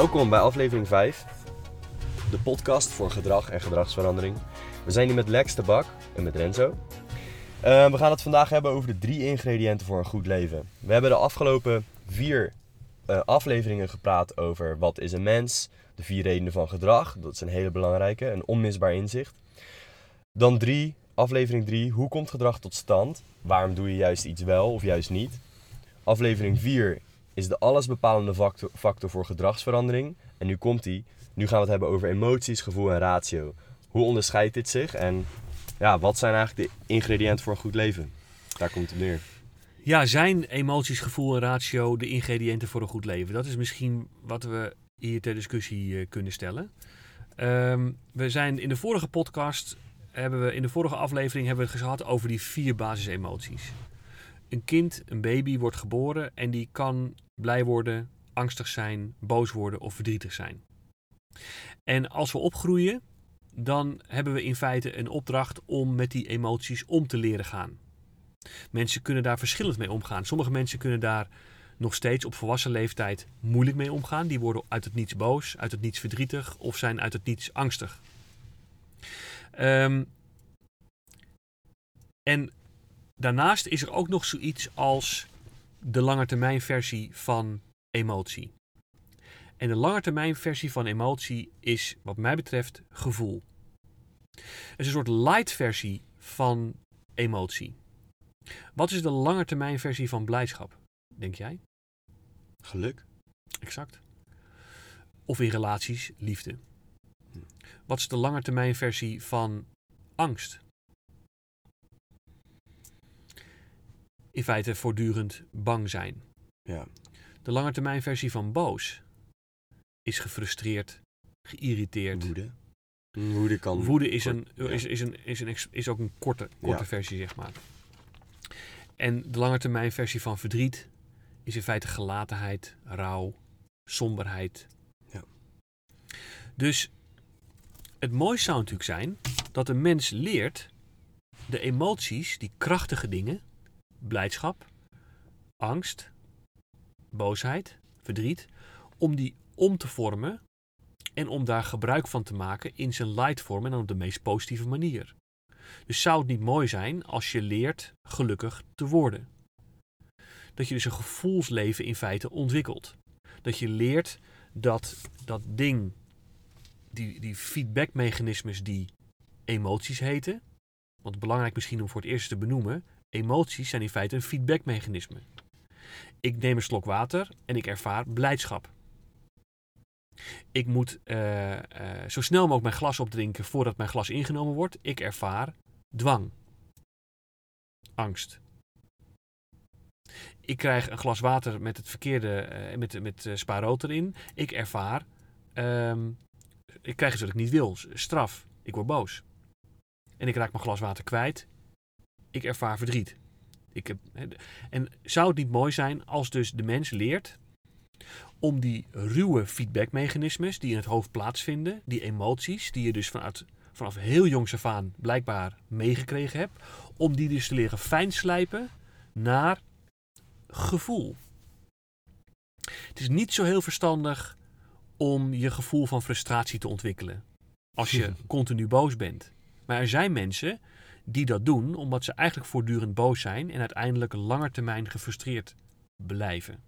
Welkom bij aflevering 5, de podcast voor gedrag en gedragsverandering. We zijn hier met Lex de Bak en met Renzo. Uh, we gaan het vandaag hebben over de drie ingrediënten voor een goed leven. We hebben de afgelopen vier uh, afleveringen gepraat over wat is een mens, de vier redenen van gedrag, dat is een hele belangrijke, een onmisbaar inzicht. Dan drie, aflevering 3, hoe komt gedrag tot stand? Waarom doe je juist iets wel of juist niet? Aflevering 4 is de allesbepalende factor, factor voor gedragsverandering. En nu komt die. Nu gaan we het hebben over emoties, gevoel en ratio. Hoe onderscheidt dit zich en ja, wat zijn eigenlijk de ingrediënten voor een goed leven? Daar komt het neer. Ja, zijn emoties, gevoel en ratio de ingrediënten voor een goed leven? Dat is misschien wat we hier ter discussie uh, kunnen stellen. Um, we zijn in de vorige podcast, hebben we, in de vorige aflevering hebben we het gehad over die vier basisemoties. Een kind, een baby, wordt geboren en die kan blij worden, angstig zijn, boos worden of verdrietig zijn. En als we opgroeien, dan hebben we in feite een opdracht om met die emoties om te leren gaan. Mensen kunnen daar verschillend mee omgaan. Sommige mensen kunnen daar nog steeds op volwassen leeftijd moeilijk mee omgaan. Die worden uit het niets boos, uit het niets verdrietig of zijn uit het niets angstig. Um, en daarnaast is er ook nog zoiets als de langetermijnversie van emotie. En de langetermijnversie van emotie is, wat mij betreft, gevoel. Het is een soort light versie van emotie. Wat is de langetermijnversie van blijdschap, denk jij? Geluk. Exact. Of in relaties, liefde. Wat is de langetermijnversie van angst? In feite voortdurend bang zijn. Ja. De langetermijnversie van boos is gefrustreerd, geïrriteerd. Woede. Woede kan. Woede is, een, is, is, een, is, een, is ook een korte, korte versie, zeg maar. En de langetermijnversie van verdriet is in feite gelatenheid, rouw, somberheid. Ja. Dus het mooiste zou natuurlijk zijn dat een mens leert de emoties, die krachtige dingen, blijdschap, angst, boosheid, verdriet, om die om te vormen en om daar gebruik van te maken in zijn light vorm en op de meest positieve manier. Dus zou het niet mooi zijn als je leert gelukkig te worden? Dat je dus een gevoelsleven in feite ontwikkelt. Dat je leert dat dat ding, die, die feedbackmechanismes die emoties heten, want belangrijk misschien om voor het eerst te benoemen, emoties zijn in feite een feedbackmechanisme. Ik neem een slok water en ik ervaar blijdschap. Ik moet uh, uh, zo snel mogelijk mijn glas opdrinken voordat mijn glas ingenomen wordt. Ik ervaar dwang. Angst. Ik krijg een glas water met het verkeerde, uh, met, met erin. Ik ervaar, um, ik krijg iets wat ik niet wil, straf. Ik word boos. En ik raak mijn glas water kwijt. Ik ervaar verdriet. Ik heb, en zou het niet mooi zijn als dus de mens leert om die ruwe feedbackmechanismes die in het hoofd plaatsvinden, die emoties die je dus vanuit, vanaf heel jongs af aan blijkbaar meegekregen hebt, om die dus te leren fijnslijpen naar gevoel. Het is niet zo heel verstandig om je gevoel van frustratie te ontwikkelen als je continu boos bent. Maar er zijn mensen die dat doen omdat ze eigenlijk voortdurend boos zijn en uiteindelijk langer termijn gefrustreerd blijven.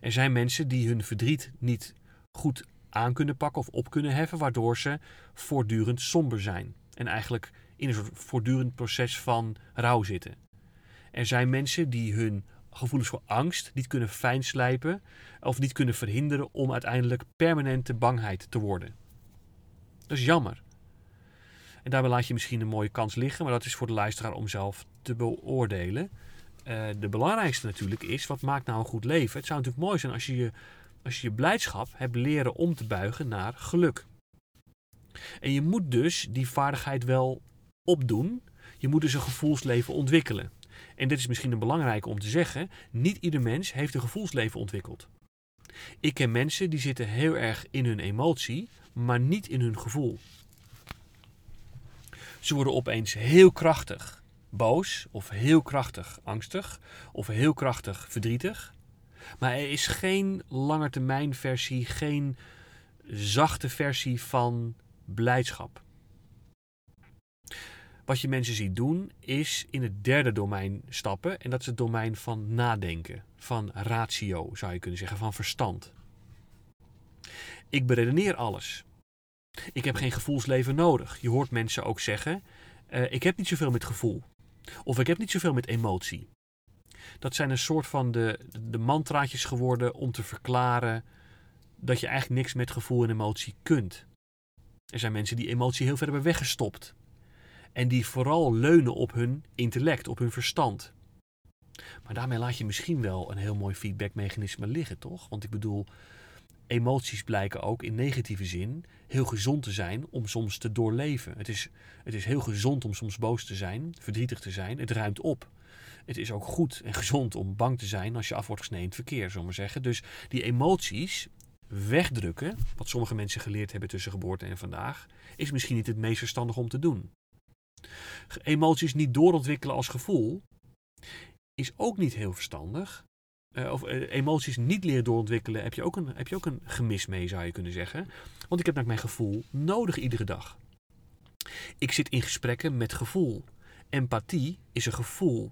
Er zijn mensen die hun verdriet niet goed aan kunnen pakken of op kunnen heffen, waardoor ze voortdurend somber zijn en eigenlijk in een soort voortdurend proces van rouw zitten. Er zijn mensen die hun gevoelens voor angst niet kunnen fijnslijpen of niet kunnen verhinderen om uiteindelijk permanente bangheid te worden. Dat is jammer. En daarbij laat je misschien een mooie kans liggen, maar dat is voor de luisteraar om zelf te beoordelen. Uh, de belangrijkste natuurlijk is, wat maakt nou een goed leven? Het zou natuurlijk mooi zijn als je je, als je, je blijdschap hebt leren om te buigen naar geluk. En je moet dus die vaardigheid wel opdoen. Je moet dus een gevoelsleven ontwikkelen. En dit is misschien een belangrijke om te zeggen. Niet ieder mens heeft een gevoelsleven ontwikkeld. Ik ken mensen die zitten heel erg in hun emotie, maar niet in hun gevoel. Ze worden opeens heel krachtig boos of heel krachtig angstig of heel krachtig verdrietig. Maar er is geen langetermijnversie, geen zachte versie van blijdschap. Wat je mensen ziet doen, is in het derde domein stappen. En dat is het domein van nadenken, van ratio zou je kunnen zeggen, van verstand. Ik beredeneer alles. Ik heb geen gevoelsleven nodig. Je hoort mensen ook zeggen: uh, Ik heb niet zoveel met gevoel. Of ik heb niet zoveel met emotie. Dat zijn een soort van de, de mantraatjes geworden om te verklaren dat je eigenlijk niks met gevoel en emotie kunt. Er zijn mensen die emotie heel ver hebben weggestopt. En die vooral leunen op hun intellect, op hun verstand. Maar daarmee laat je misschien wel een heel mooi feedbackmechanisme liggen, toch? Want ik bedoel, emoties blijken ook in negatieve zin heel gezond te zijn om soms te doorleven. Het is, het is heel gezond om soms boos te zijn, verdrietig te zijn. Het ruimt op. Het is ook goed en gezond om bang te zijn als je af wordt gesneden verkeer, zullen we zeggen. Dus die emoties wegdrukken, wat sommige mensen geleerd hebben tussen geboorte en vandaag, is misschien niet het meest verstandig om te doen. Emoties niet doorontwikkelen als gevoel is ook niet heel verstandig. Uh, of uh, emoties niet leren doorontwikkelen, heb je, ook een, heb je ook een gemis mee, zou je kunnen zeggen. Want ik heb naar mijn gevoel nodig iedere dag. Ik zit in gesprekken met gevoel. Empathie is een gevoel.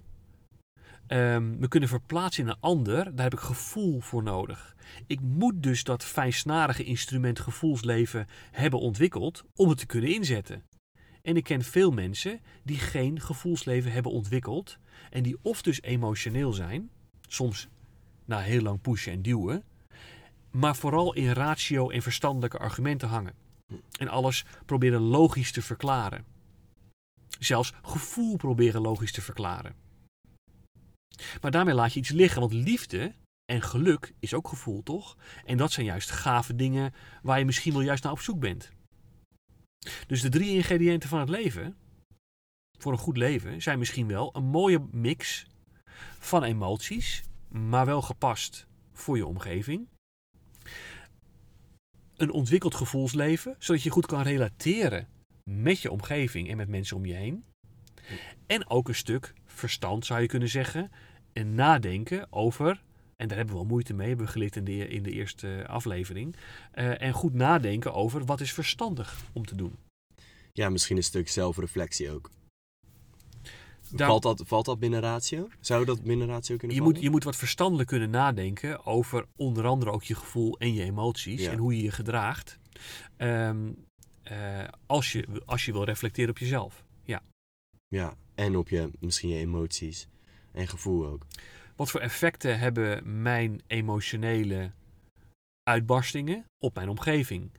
Um, me kunnen verplaatsen in een ander, daar heb ik gevoel voor nodig. Ik moet dus dat fijnsnarige instrument gevoelsleven hebben ontwikkeld om het te kunnen inzetten. En ik ken veel mensen die geen gevoelsleven hebben ontwikkeld en die of dus emotioneel zijn, soms na heel lang pushen en duwen, maar vooral in ratio en verstandelijke argumenten hangen. En alles proberen logisch te verklaren. Zelfs gevoel proberen logisch te verklaren. Maar daarmee laat je iets liggen, want liefde en geluk is ook gevoel, toch? En dat zijn juist gave dingen waar je misschien wel juist naar op zoek bent. Dus de drie ingrediënten van het leven, voor een goed leven, zijn misschien wel een mooie mix van emoties, maar wel gepast voor je omgeving. Een ontwikkeld gevoelsleven, zodat je goed kan relateren met je omgeving en met mensen om je heen. En ook een stuk verstand, zou je kunnen zeggen, en nadenken over en daar hebben we wel moeite mee, hebben we geleerd in de, in de eerste aflevering. Uh, en goed nadenken over wat is verstandig om te doen. Ja, misschien een stuk zelfreflectie ook. Valt, dat, valt dat binnen ratio? Zou dat binnen ratio kunnen je vallen? Moet, je moet wat verstandelijk kunnen nadenken over onder andere ook je gevoel en je emoties. En hoe je je gedraagt. Um, uh, als, je, als je wil reflecteren op jezelf. Ja. Ja, en op je, misschien je emoties en gevoel ook. Wat voor effecten hebben mijn emotionele uitbarstingen op mijn omgeving?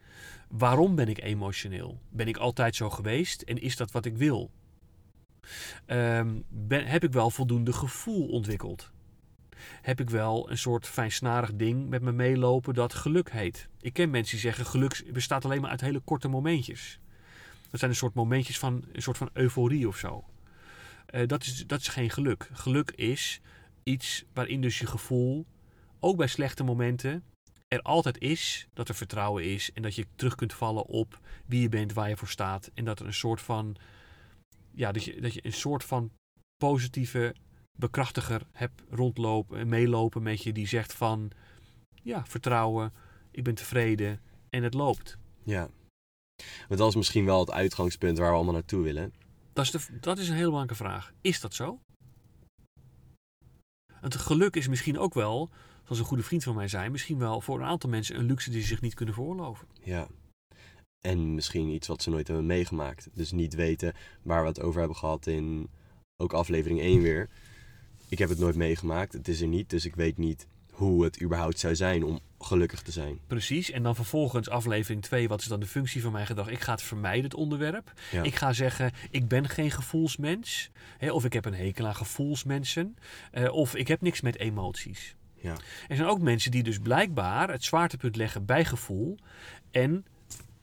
Waarom ben ik emotioneel? Ben ik altijd zo geweest en is dat wat ik wil? Um, ben, heb ik wel voldoende gevoel ontwikkeld? Heb ik wel een soort fijnsnarig ding met me meelopen dat geluk heet? Ik ken mensen die zeggen geluk bestaat alleen maar uit hele korte momentjes. Dat zijn een soort momentjes van een soort van euforie of zo. Uh, dat, is, dat is geen geluk. Geluk is iets waarin dus je gevoel, ook bij slechte momenten, er altijd is dat er vertrouwen is en dat je terug kunt vallen op wie je bent, waar je voor staat. En dat er een soort van, ja, dat je, dat je een soort van positieve bekrachtiger hebt rondlopen en meelopen met je die zegt van, ja, vertrouwen, ik ben tevreden en het loopt. Ja, want dat is misschien wel het uitgangspunt waar we allemaal naartoe willen. Dat is, de, dat is een heel belangrijke vraag. Is dat zo? Het geluk is misschien ook wel, zoals een goede vriend van mij zei, misschien wel voor een aantal mensen een luxe die ze zich niet kunnen veroorloven. Ja. En misschien iets wat ze nooit hebben meegemaakt. Dus niet weten waar we het over hebben gehad in ook aflevering 1 weer. Ik heb het nooit meegemaakt, het is er niet, dus ik weet niet hoe het überhaupt zou zijn om gelukkig te zijn. Precies, en dan vervolgens aflevering 2, wat is dan de functie van mijn gedrag? Ik ga het vermijden, het onderwerp. Ik ga zeggen, ik ben geen gevoelsmens. Hè, of ik heb een hekel aan gevoelsmensen. Uh, of ik heb niks met emoties. Ja. Er zijn ook mensen die dus blijkbaar het zwaartepunt leggen bij gevoel. En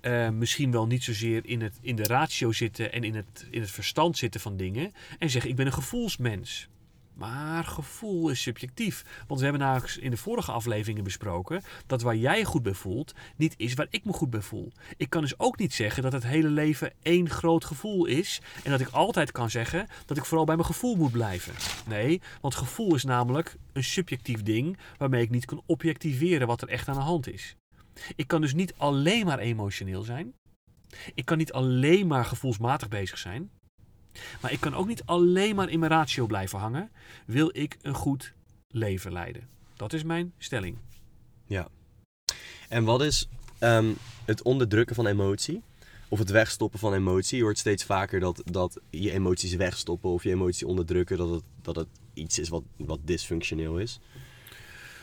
uh, misschien wel niet zozeer in, het, in de ratio zitten en in het, in het verstand zitten van dingen. En zeggen, ik ben een gevoelsmens. Maar gevoel is subjectief. Want we hebben namelijk in de vorige afleveringen besproken dat waar jij goed bij voelt, niet is waar ik me goed bij voel. Ik kan dus ook niet zeggen dat het hele leven één groot gevoel is. En dat ik altijd kan zeggen dat ik vooral bij mijn gevoel moet blijven. Nee, want gevoel is namelijk een subjectief ding waarmee ik niet kan objectiveren wat er echt aan de hand is. Ik kan dus niet alleen maar emotioneel zijn. Ik kan niet alleen maar gevoelsmatig bezig zijn. Maar ik kan ook niet alleen maar in mijn ratio blijven hangen. Wil ik een goed leven leiden? Dat is mijn stelling. Ja. En wat is ehm, het onderdrukken van emotie? Of het wegstoppen van emotie? Je hoort steeds vaker dat, dat je emoties wegstoppen of je emotie onderdrukken, dat het, dat het iets is wat, wat dysfunctioneel is.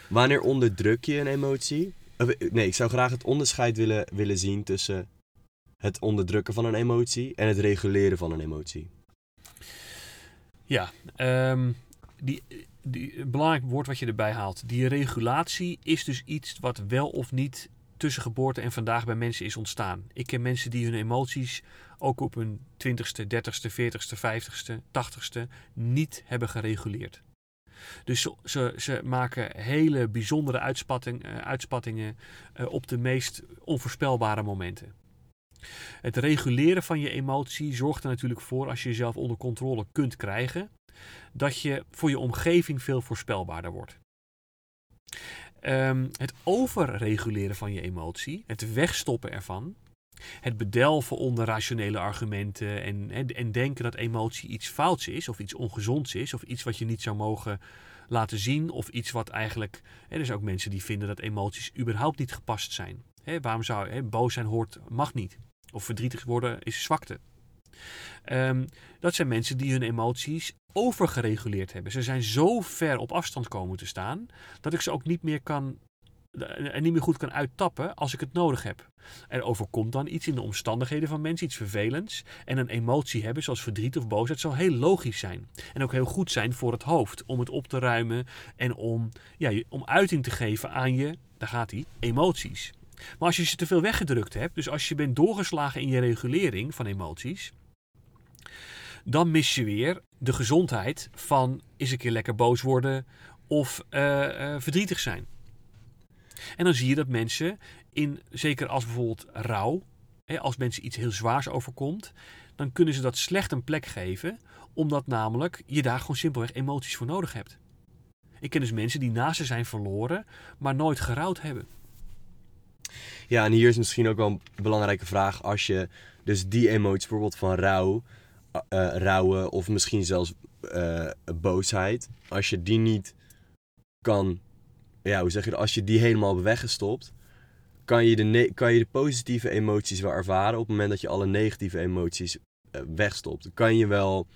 Wanneer onderdruk je een emotie? Of, nee, ik zou graag het onderscheid willen, willen zien tussen het onderdrukken van een emotie en het reguleren van een emotie. Ja, ehm, die, die, belangrijk woord wat je erbij haalt. Die regulatie is dus iets wat wel of niet tussen geboorte en vandaag bij mensen is ontstaan. Ik ken mensen die hun emoties ook op hun 20ste, 30ste, 40ste, 50ste, 80ste niet hebben gereguleerd. Dus ze, ze, maken hele bijzondere uitspatting, uh, uitspattingen uh, op de meest onvoorspelbare momenten. Het reguleren van je emotie zorgt er natuurlijk voor, als je jezelf onder controle kunt krijgen, dat je voor je omgeving veel voorspelbaarder wordt. Um, het overreguleren van je emotie, het wegstoppen ervan, het bedelven onder rationele argumenten en, en, en, denken dat emotie iets fouts is of iets ongezonds is of iets wat je niet zou mogen laten zien of iets wat eigenlijk... Er zijn ook mensen die vinden dat emoties überhaupt niet gepast zijn. Waarom zou boos zijn hoort, mag niet. Of verdrietig worden is zwakte. Um, dat zijn mensen die hun emoties overgereguleerd hebben. Ze zijn zo ver op afstand komen te staan dat ik ze ook niet meer kan en niet meer goed kan uittappen als ik het nodig heb. Er overkomt dan iets in de omstandigheden van mensen, iets vervelends. En een emotie hebben, zoals verdriet of boosheid, zal heel logisch zijn. En ook heel goed zijn voor het hoofd, om het op te ruimen en om, ja, om uiting te geven aan je, daar gaat hij, emoties. Maar als je ze te veel weggedrukt hebt, dus als je bent doorgeslagen in je regulering van emoties, dan mis je weer de gezondheid van eens een keer lekker boos worden of uh, uh, verdrietig zijn. En dan zie je dat mensen, in, zeker als bijvoorbeeld rouw, hè, als mensen iets heel zwaars overkomt, dan kunnen ze dat slecht een plek geven, omdat namelijk je daar gewoon simpelweg emoties voor nodig hebt. Ik ken dus mensen die naast ze zijn verloren, maar nooit gerouwd hebben. Ja, en hier is misschien ook wel een belangrijke vraag. Als je dus die emoties, bijvoorbeeld van rouw, uh, rouwen of misschien zelfs uh, boosheid, als je die niet kan, ja, hoe zeg je dat, als je die helemaal hebt weggestopt, kan je, de kan je de positieve emoties wel ervaren op het moment dat je alle negatieve emoties uh, wegstopt. Kan je wel,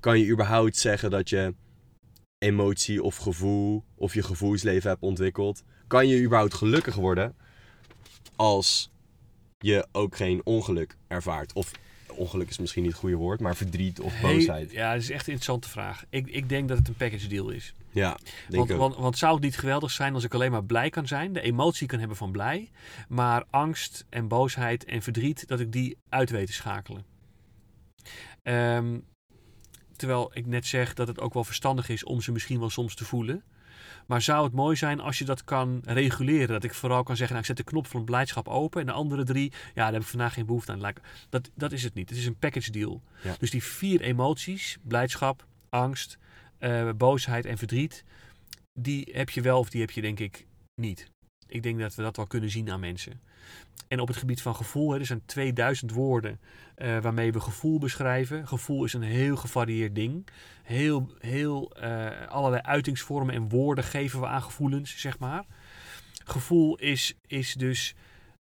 kan je überhaupt zeggen dat je emotie of gevoel of je gevoelsleven hebt ontwikkeld? Kan je überhaupt gelukkig worden als je ook geen ongeluk ervaart? Of ongeluk is misschien niet het goede woord, maar verdriet of boosheid? Hey, ja, dat is echt een interessante vraag. Ik, ik denk dat het een package deal is. Ja, want, want, want, zou het niet geweldig zijn als ik alleen maar blij kan zijn, de emotie kan hebben van blij, maar angst en boosheid en verdriet, dat ik die uit weet te schakelen? Um, terwijl ik net zeg dat het ook wel verstandig is om ze misschien wel soms te voelen. Maar zou het mooi zijn als je dat kan reguleren? Dat ik vooral kan zeggen, nou, ik zet de knop van blijdschap open. En de andere drie, ja, daar heb ik vandaag geen behoefte aan. Dat, dat is het niet. Het is een package deal. Ja. Dus die vier emoties, blijdschap, angst, uh, boosheid en verdriet, die heb je wel of die heb je denk ik niet. Ik denk dat we dat wel kunnen zien aan mensen. En op het gebied van gevoel, hè, er zijn 2000 woorden uh, waarmee we gevoel beschrijven. Gevoel is een heel gevarieerd ding. Heel, heel uh, allerlei uitingsvormen en woorden geven we aan gevoelens, zeg maar. Gevoel is, is dus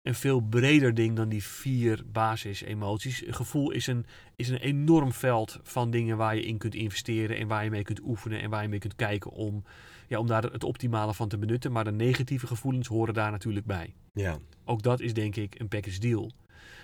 een veel breder ding dan die vier basisemoties. Gevoel is een, is een enorm veld van dingen waar je in kunt investeren en waar je mee kunt oefenen en waar je mee kunt kijken om, ja, om daar het optimale van te benutten. Maar de negatieve gevoelens horen daar natuurlijk bij. Ja. Ook dat is denk ik een package deal.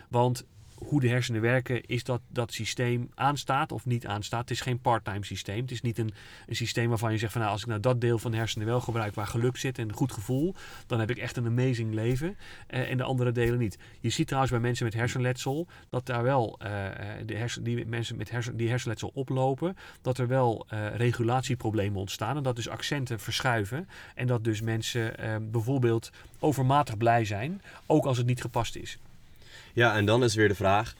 Want hoe de hersenen werken, is dat dat systeem aanstaat of niet aanstaat. Het is geen part-time systeem. Het is niet een, een systeem waarvan je zegt van nou, als ik nou dat deel van de hersenen wel gebruik waar geluk zit en een goed gevoel, dan heb ik echt een amazing leven. Uh, en de andere delen niet. Je ziet trouwens bij mensen met hersenletsel dat daar wel uh, de hersen, die mensen met hersen, die hersenletsel oplopen, dat er wel regulatieproblemen ontstaan en dat dus accenten verschuiven en dat dus mensen bijvoorbeeld overmatig blij zijn, ook als het niet gepast is. Ja, en dan is weer de vraag.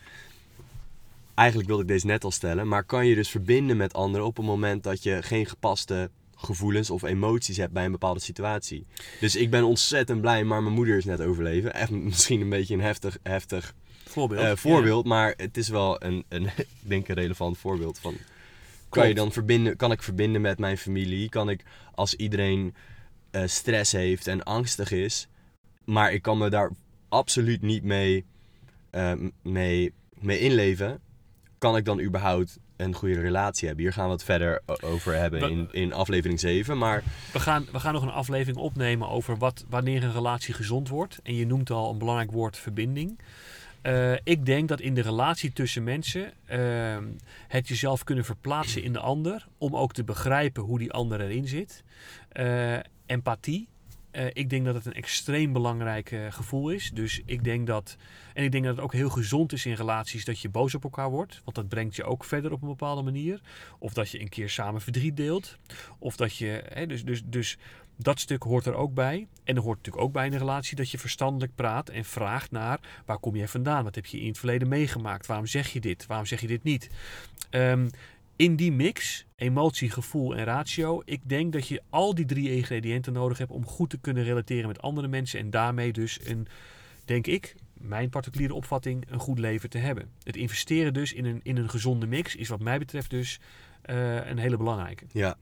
Eigenlijk wilde ik deze net al stellen, maar kan je dus verbinden met anderen op het moment dat je geen gepaste gevoelens of emoties heb bij een bepaalde situatie. Dus ik ben ontzettend blij, maar mijn moeder is net overleven. Echt misschien een beetje een heftig, heftig Voorbeeld. eh, voorbeeld, maar het is wel een, een, ik denk een relevant voorbeeld van. Kan je dan verbinden, kan ik verbinden met mijn familie? Kan ik als iedereen eh, stress heeft en angstig is, maar ik kan me daar absoluut niet mee, eh, m- mee, mee inleven, kan ik dan überhaupt een goede relatie hebben? Hier gaan we het verder over hebben We- in, in aflevering 7, maar We gaan, we gaan nog een aflevering opnemen over wat, wanneer een relatie gezond wordt. En je noemt al een belangrijk woord verbinding. Eh, ik denk dat in de relatie tussen mensen ehm, het jezelf kunnen verplaatsen in de ander. Om ook te begrijpen hoe die ander erin zit. Eh, empathie. Eh, ik denk dat het een extreem belangrijk eh, gevoel is. Dus ik denk dat. En ik denk dat het ook heel gezond is in relaties dat je boos op elkaar wordt. Want dat brengt je ook verder op een bepaalde manier. Of dat je een keer samen verdriet deelt. Of dat je. Hè, dus, dus, dus dat stuk hoort er ook bij. En er hoort natuurlijk ook bij in een relatie dat je verstandelijk praat en vraagt naar waar kom jij vandaan? Wat heb je in het verleden meegemaakt? Waarom zeg je dit? Waarom zeg je dit niet? Ehm, in die mix, emotie, gevoel en ratio, ik denk dat je al die drie ingrediënten nodig hebt om goed te kunnen relateren met andere mensen en daarmee dus een, denk ik, mijn particuliere opvatting, een goed leven te hebben. Het investeren dus in een, in een gezonde mix is wat mij betreft dus eh, een hele belangrijke. Ja.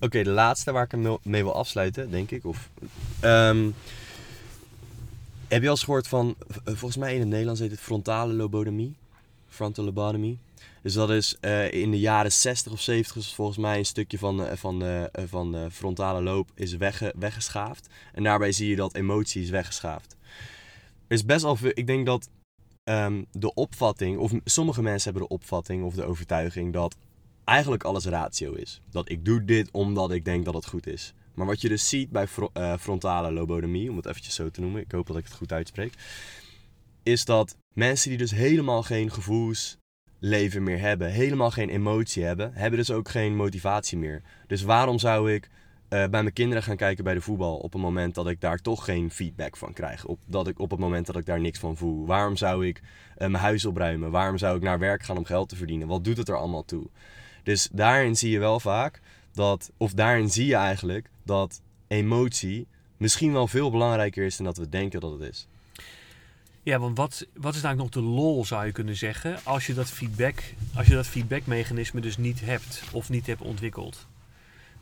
Oké, de laatste waar ik hem mee- wil afsluiten, denk ik. Of, Ehm, heb je al eens gehoord van, volgens mij in het Nederlands heet het frontale lobotomie. Frontal lobotomy. Dus dat is eh, in de jaren 60 of 70 is volgens mij een stukje van, eh, van, de, eh, van de frontale loop is wegge, weggeschaafd. En daarbij zie je dat emotie is weggeschaafd. Er is best wel ik denk dat ehm, de opvatting, of sommige mensen hebben de opvatting of de overtuiging dat eigenlijk alles ratio is. Dat ik doe dit omdat ik denk dat het goed is. Maar wat je dus ziet bij fro- frontale lobotomie, om het eventjes zo te noemen, ik hoop dat ik het goed uitspreek, is dat mensen die dus helemaal geen gevoelsleven meer hebben, helemaal geen emotie hebben, hebben dus ook geen motivatie meer. Dus waarom zou ik eh, bij mijn kinderen gaan kijken bij de voetbal op het moment dat ik daar toch geen feedback van krijg? Op, dat ik, op het moment dat ik daar niks van voel? Waarom zou ik eh, mijn huis opruimen? Waarom zou ik naar werk gaan om geld te verdienen? Wat doet het er allemaal toe? Dus daarin zie je wel vaak dat, of daarin zie je eigenlijk dat emotie misschien wel veel belangrijker is dan dat we denken dat het is. Ja, want wat, wat is eigenlijk nog de lol, zou je kunnen zeggen, als je dat feedback, als je dat feedbackmechanisme dus niet hebt of niet hebt ontwikkeld.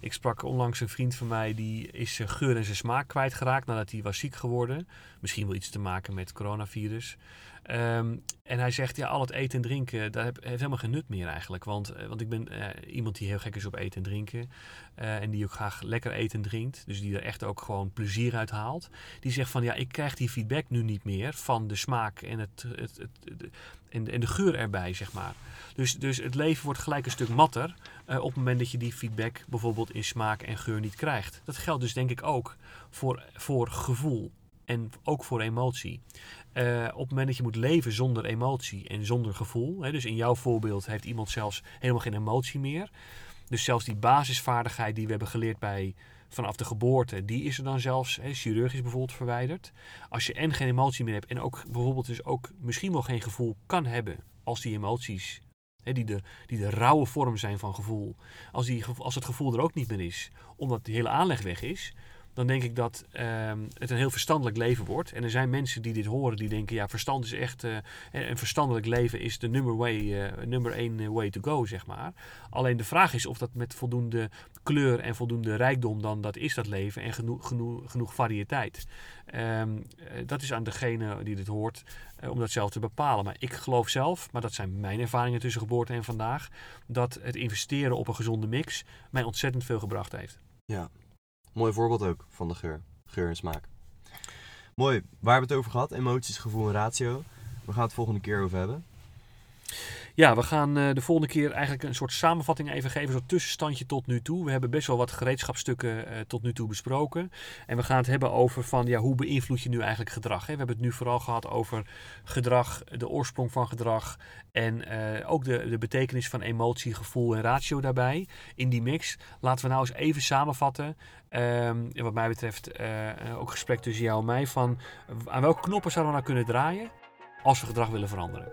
Ik sprak onlangs een vriend van mij die is zijn geur en zijn smaak kwijtgeraakt nadat hij was ziek geworden. Misschien wel iets te maken met coronavirus. Ehm, en hij zegt, ja, al het eten en drinken, heb- heeft helemaal geen nut meer eigenlijk. Want, eh, want ik ben eh, iemand die heel gek is op eten en drinken. eh, en die ook graag lekker eet en drinkt. Dus die er echt ook gewoon plezier uit haalt. Die zegt van, ja, ik krijg die feedback nu niet meer van de smaak en, het, het, het, en, de geur erbij, zeg maar. Dus, dus het leven wordt gelijk een stuk matter op het moment dat je die feedback bijvoorbeeld in smaak en geur niet krijgt. Dat geldt dus denk ik ook voor, voor gevoel en ook voor emotie. Eh, op het moment dat je moet leven zonder emotie en zonder gevoel. Hè, dus in jouw voorbeeld heeft iemand zelfs helemaal geen emotie meer. Dus zelfs die basisvaardigheid die we hebben geleerd bij vanaf de geboorte, die is er dan zelfs hè, chirurgisch bijvoorbeeld verwijderd. Als je en geen emotie meer hebt en ook bijvoorbeeld dus ook misschien wel geen gevoel kan hebben als die emoties, die, de, die de rauwe vorm zijn van gevoel, als, die, als het gevoel er ook niet meer is, omdat de hele aanleg weg is, dan denk ik dat ehm, het een heel verstandelijk leven wordt. En er zijn mensen die dit horen die denken, ja, verstand is echt, eh, een verstandelijk leven is de number, way, number één eh, way to go, zeg maar. Alleen de vraag is of dat met voldoende kleur en voldoende rijkdom dan dat is dat leven en genoeg, genoeg, genoeg variëteit. Ehm, eh, dat is aan degene die dit hoort om dat zelf te bepalen. Maar ik geloof zelf, maar dat zijn mijn ervaringen tussen geboorte en vandaag, dat het investeren op een gezonde mix mij ontzettend veel gebracht heeft. Ja, mooi voorbeeld ook van de geur. Geur en smaak. Mooi, waar hebben we het over gehad? Emoties, gevoel en ratio. We gaan het volgende keer over hebben. Ja, we gaan eh, de volgende keer eigenlijk een soort samenvatting even geven, een soort tussenstandje tot nu toe. We hebben best wel wat gereedschapstukken eh, tot nu toe besproken. En we gaan het hebben over van, ja, hoe beïnvloed je nu eigenlijk gedrag? Hè? We hebben het nu vooral gehad over gedrag, de oorsprong van gedrag en eh, ook de, de betekenis van emotie, gevoel en ratio daarbij. In die mix, laten we nou eens even samenvatten. En wat mij betreft eh, ook gesprek tussen jou en mij van, aan welke knoppen zouden we nou kunnen draaien als we gedrag willen veranderen?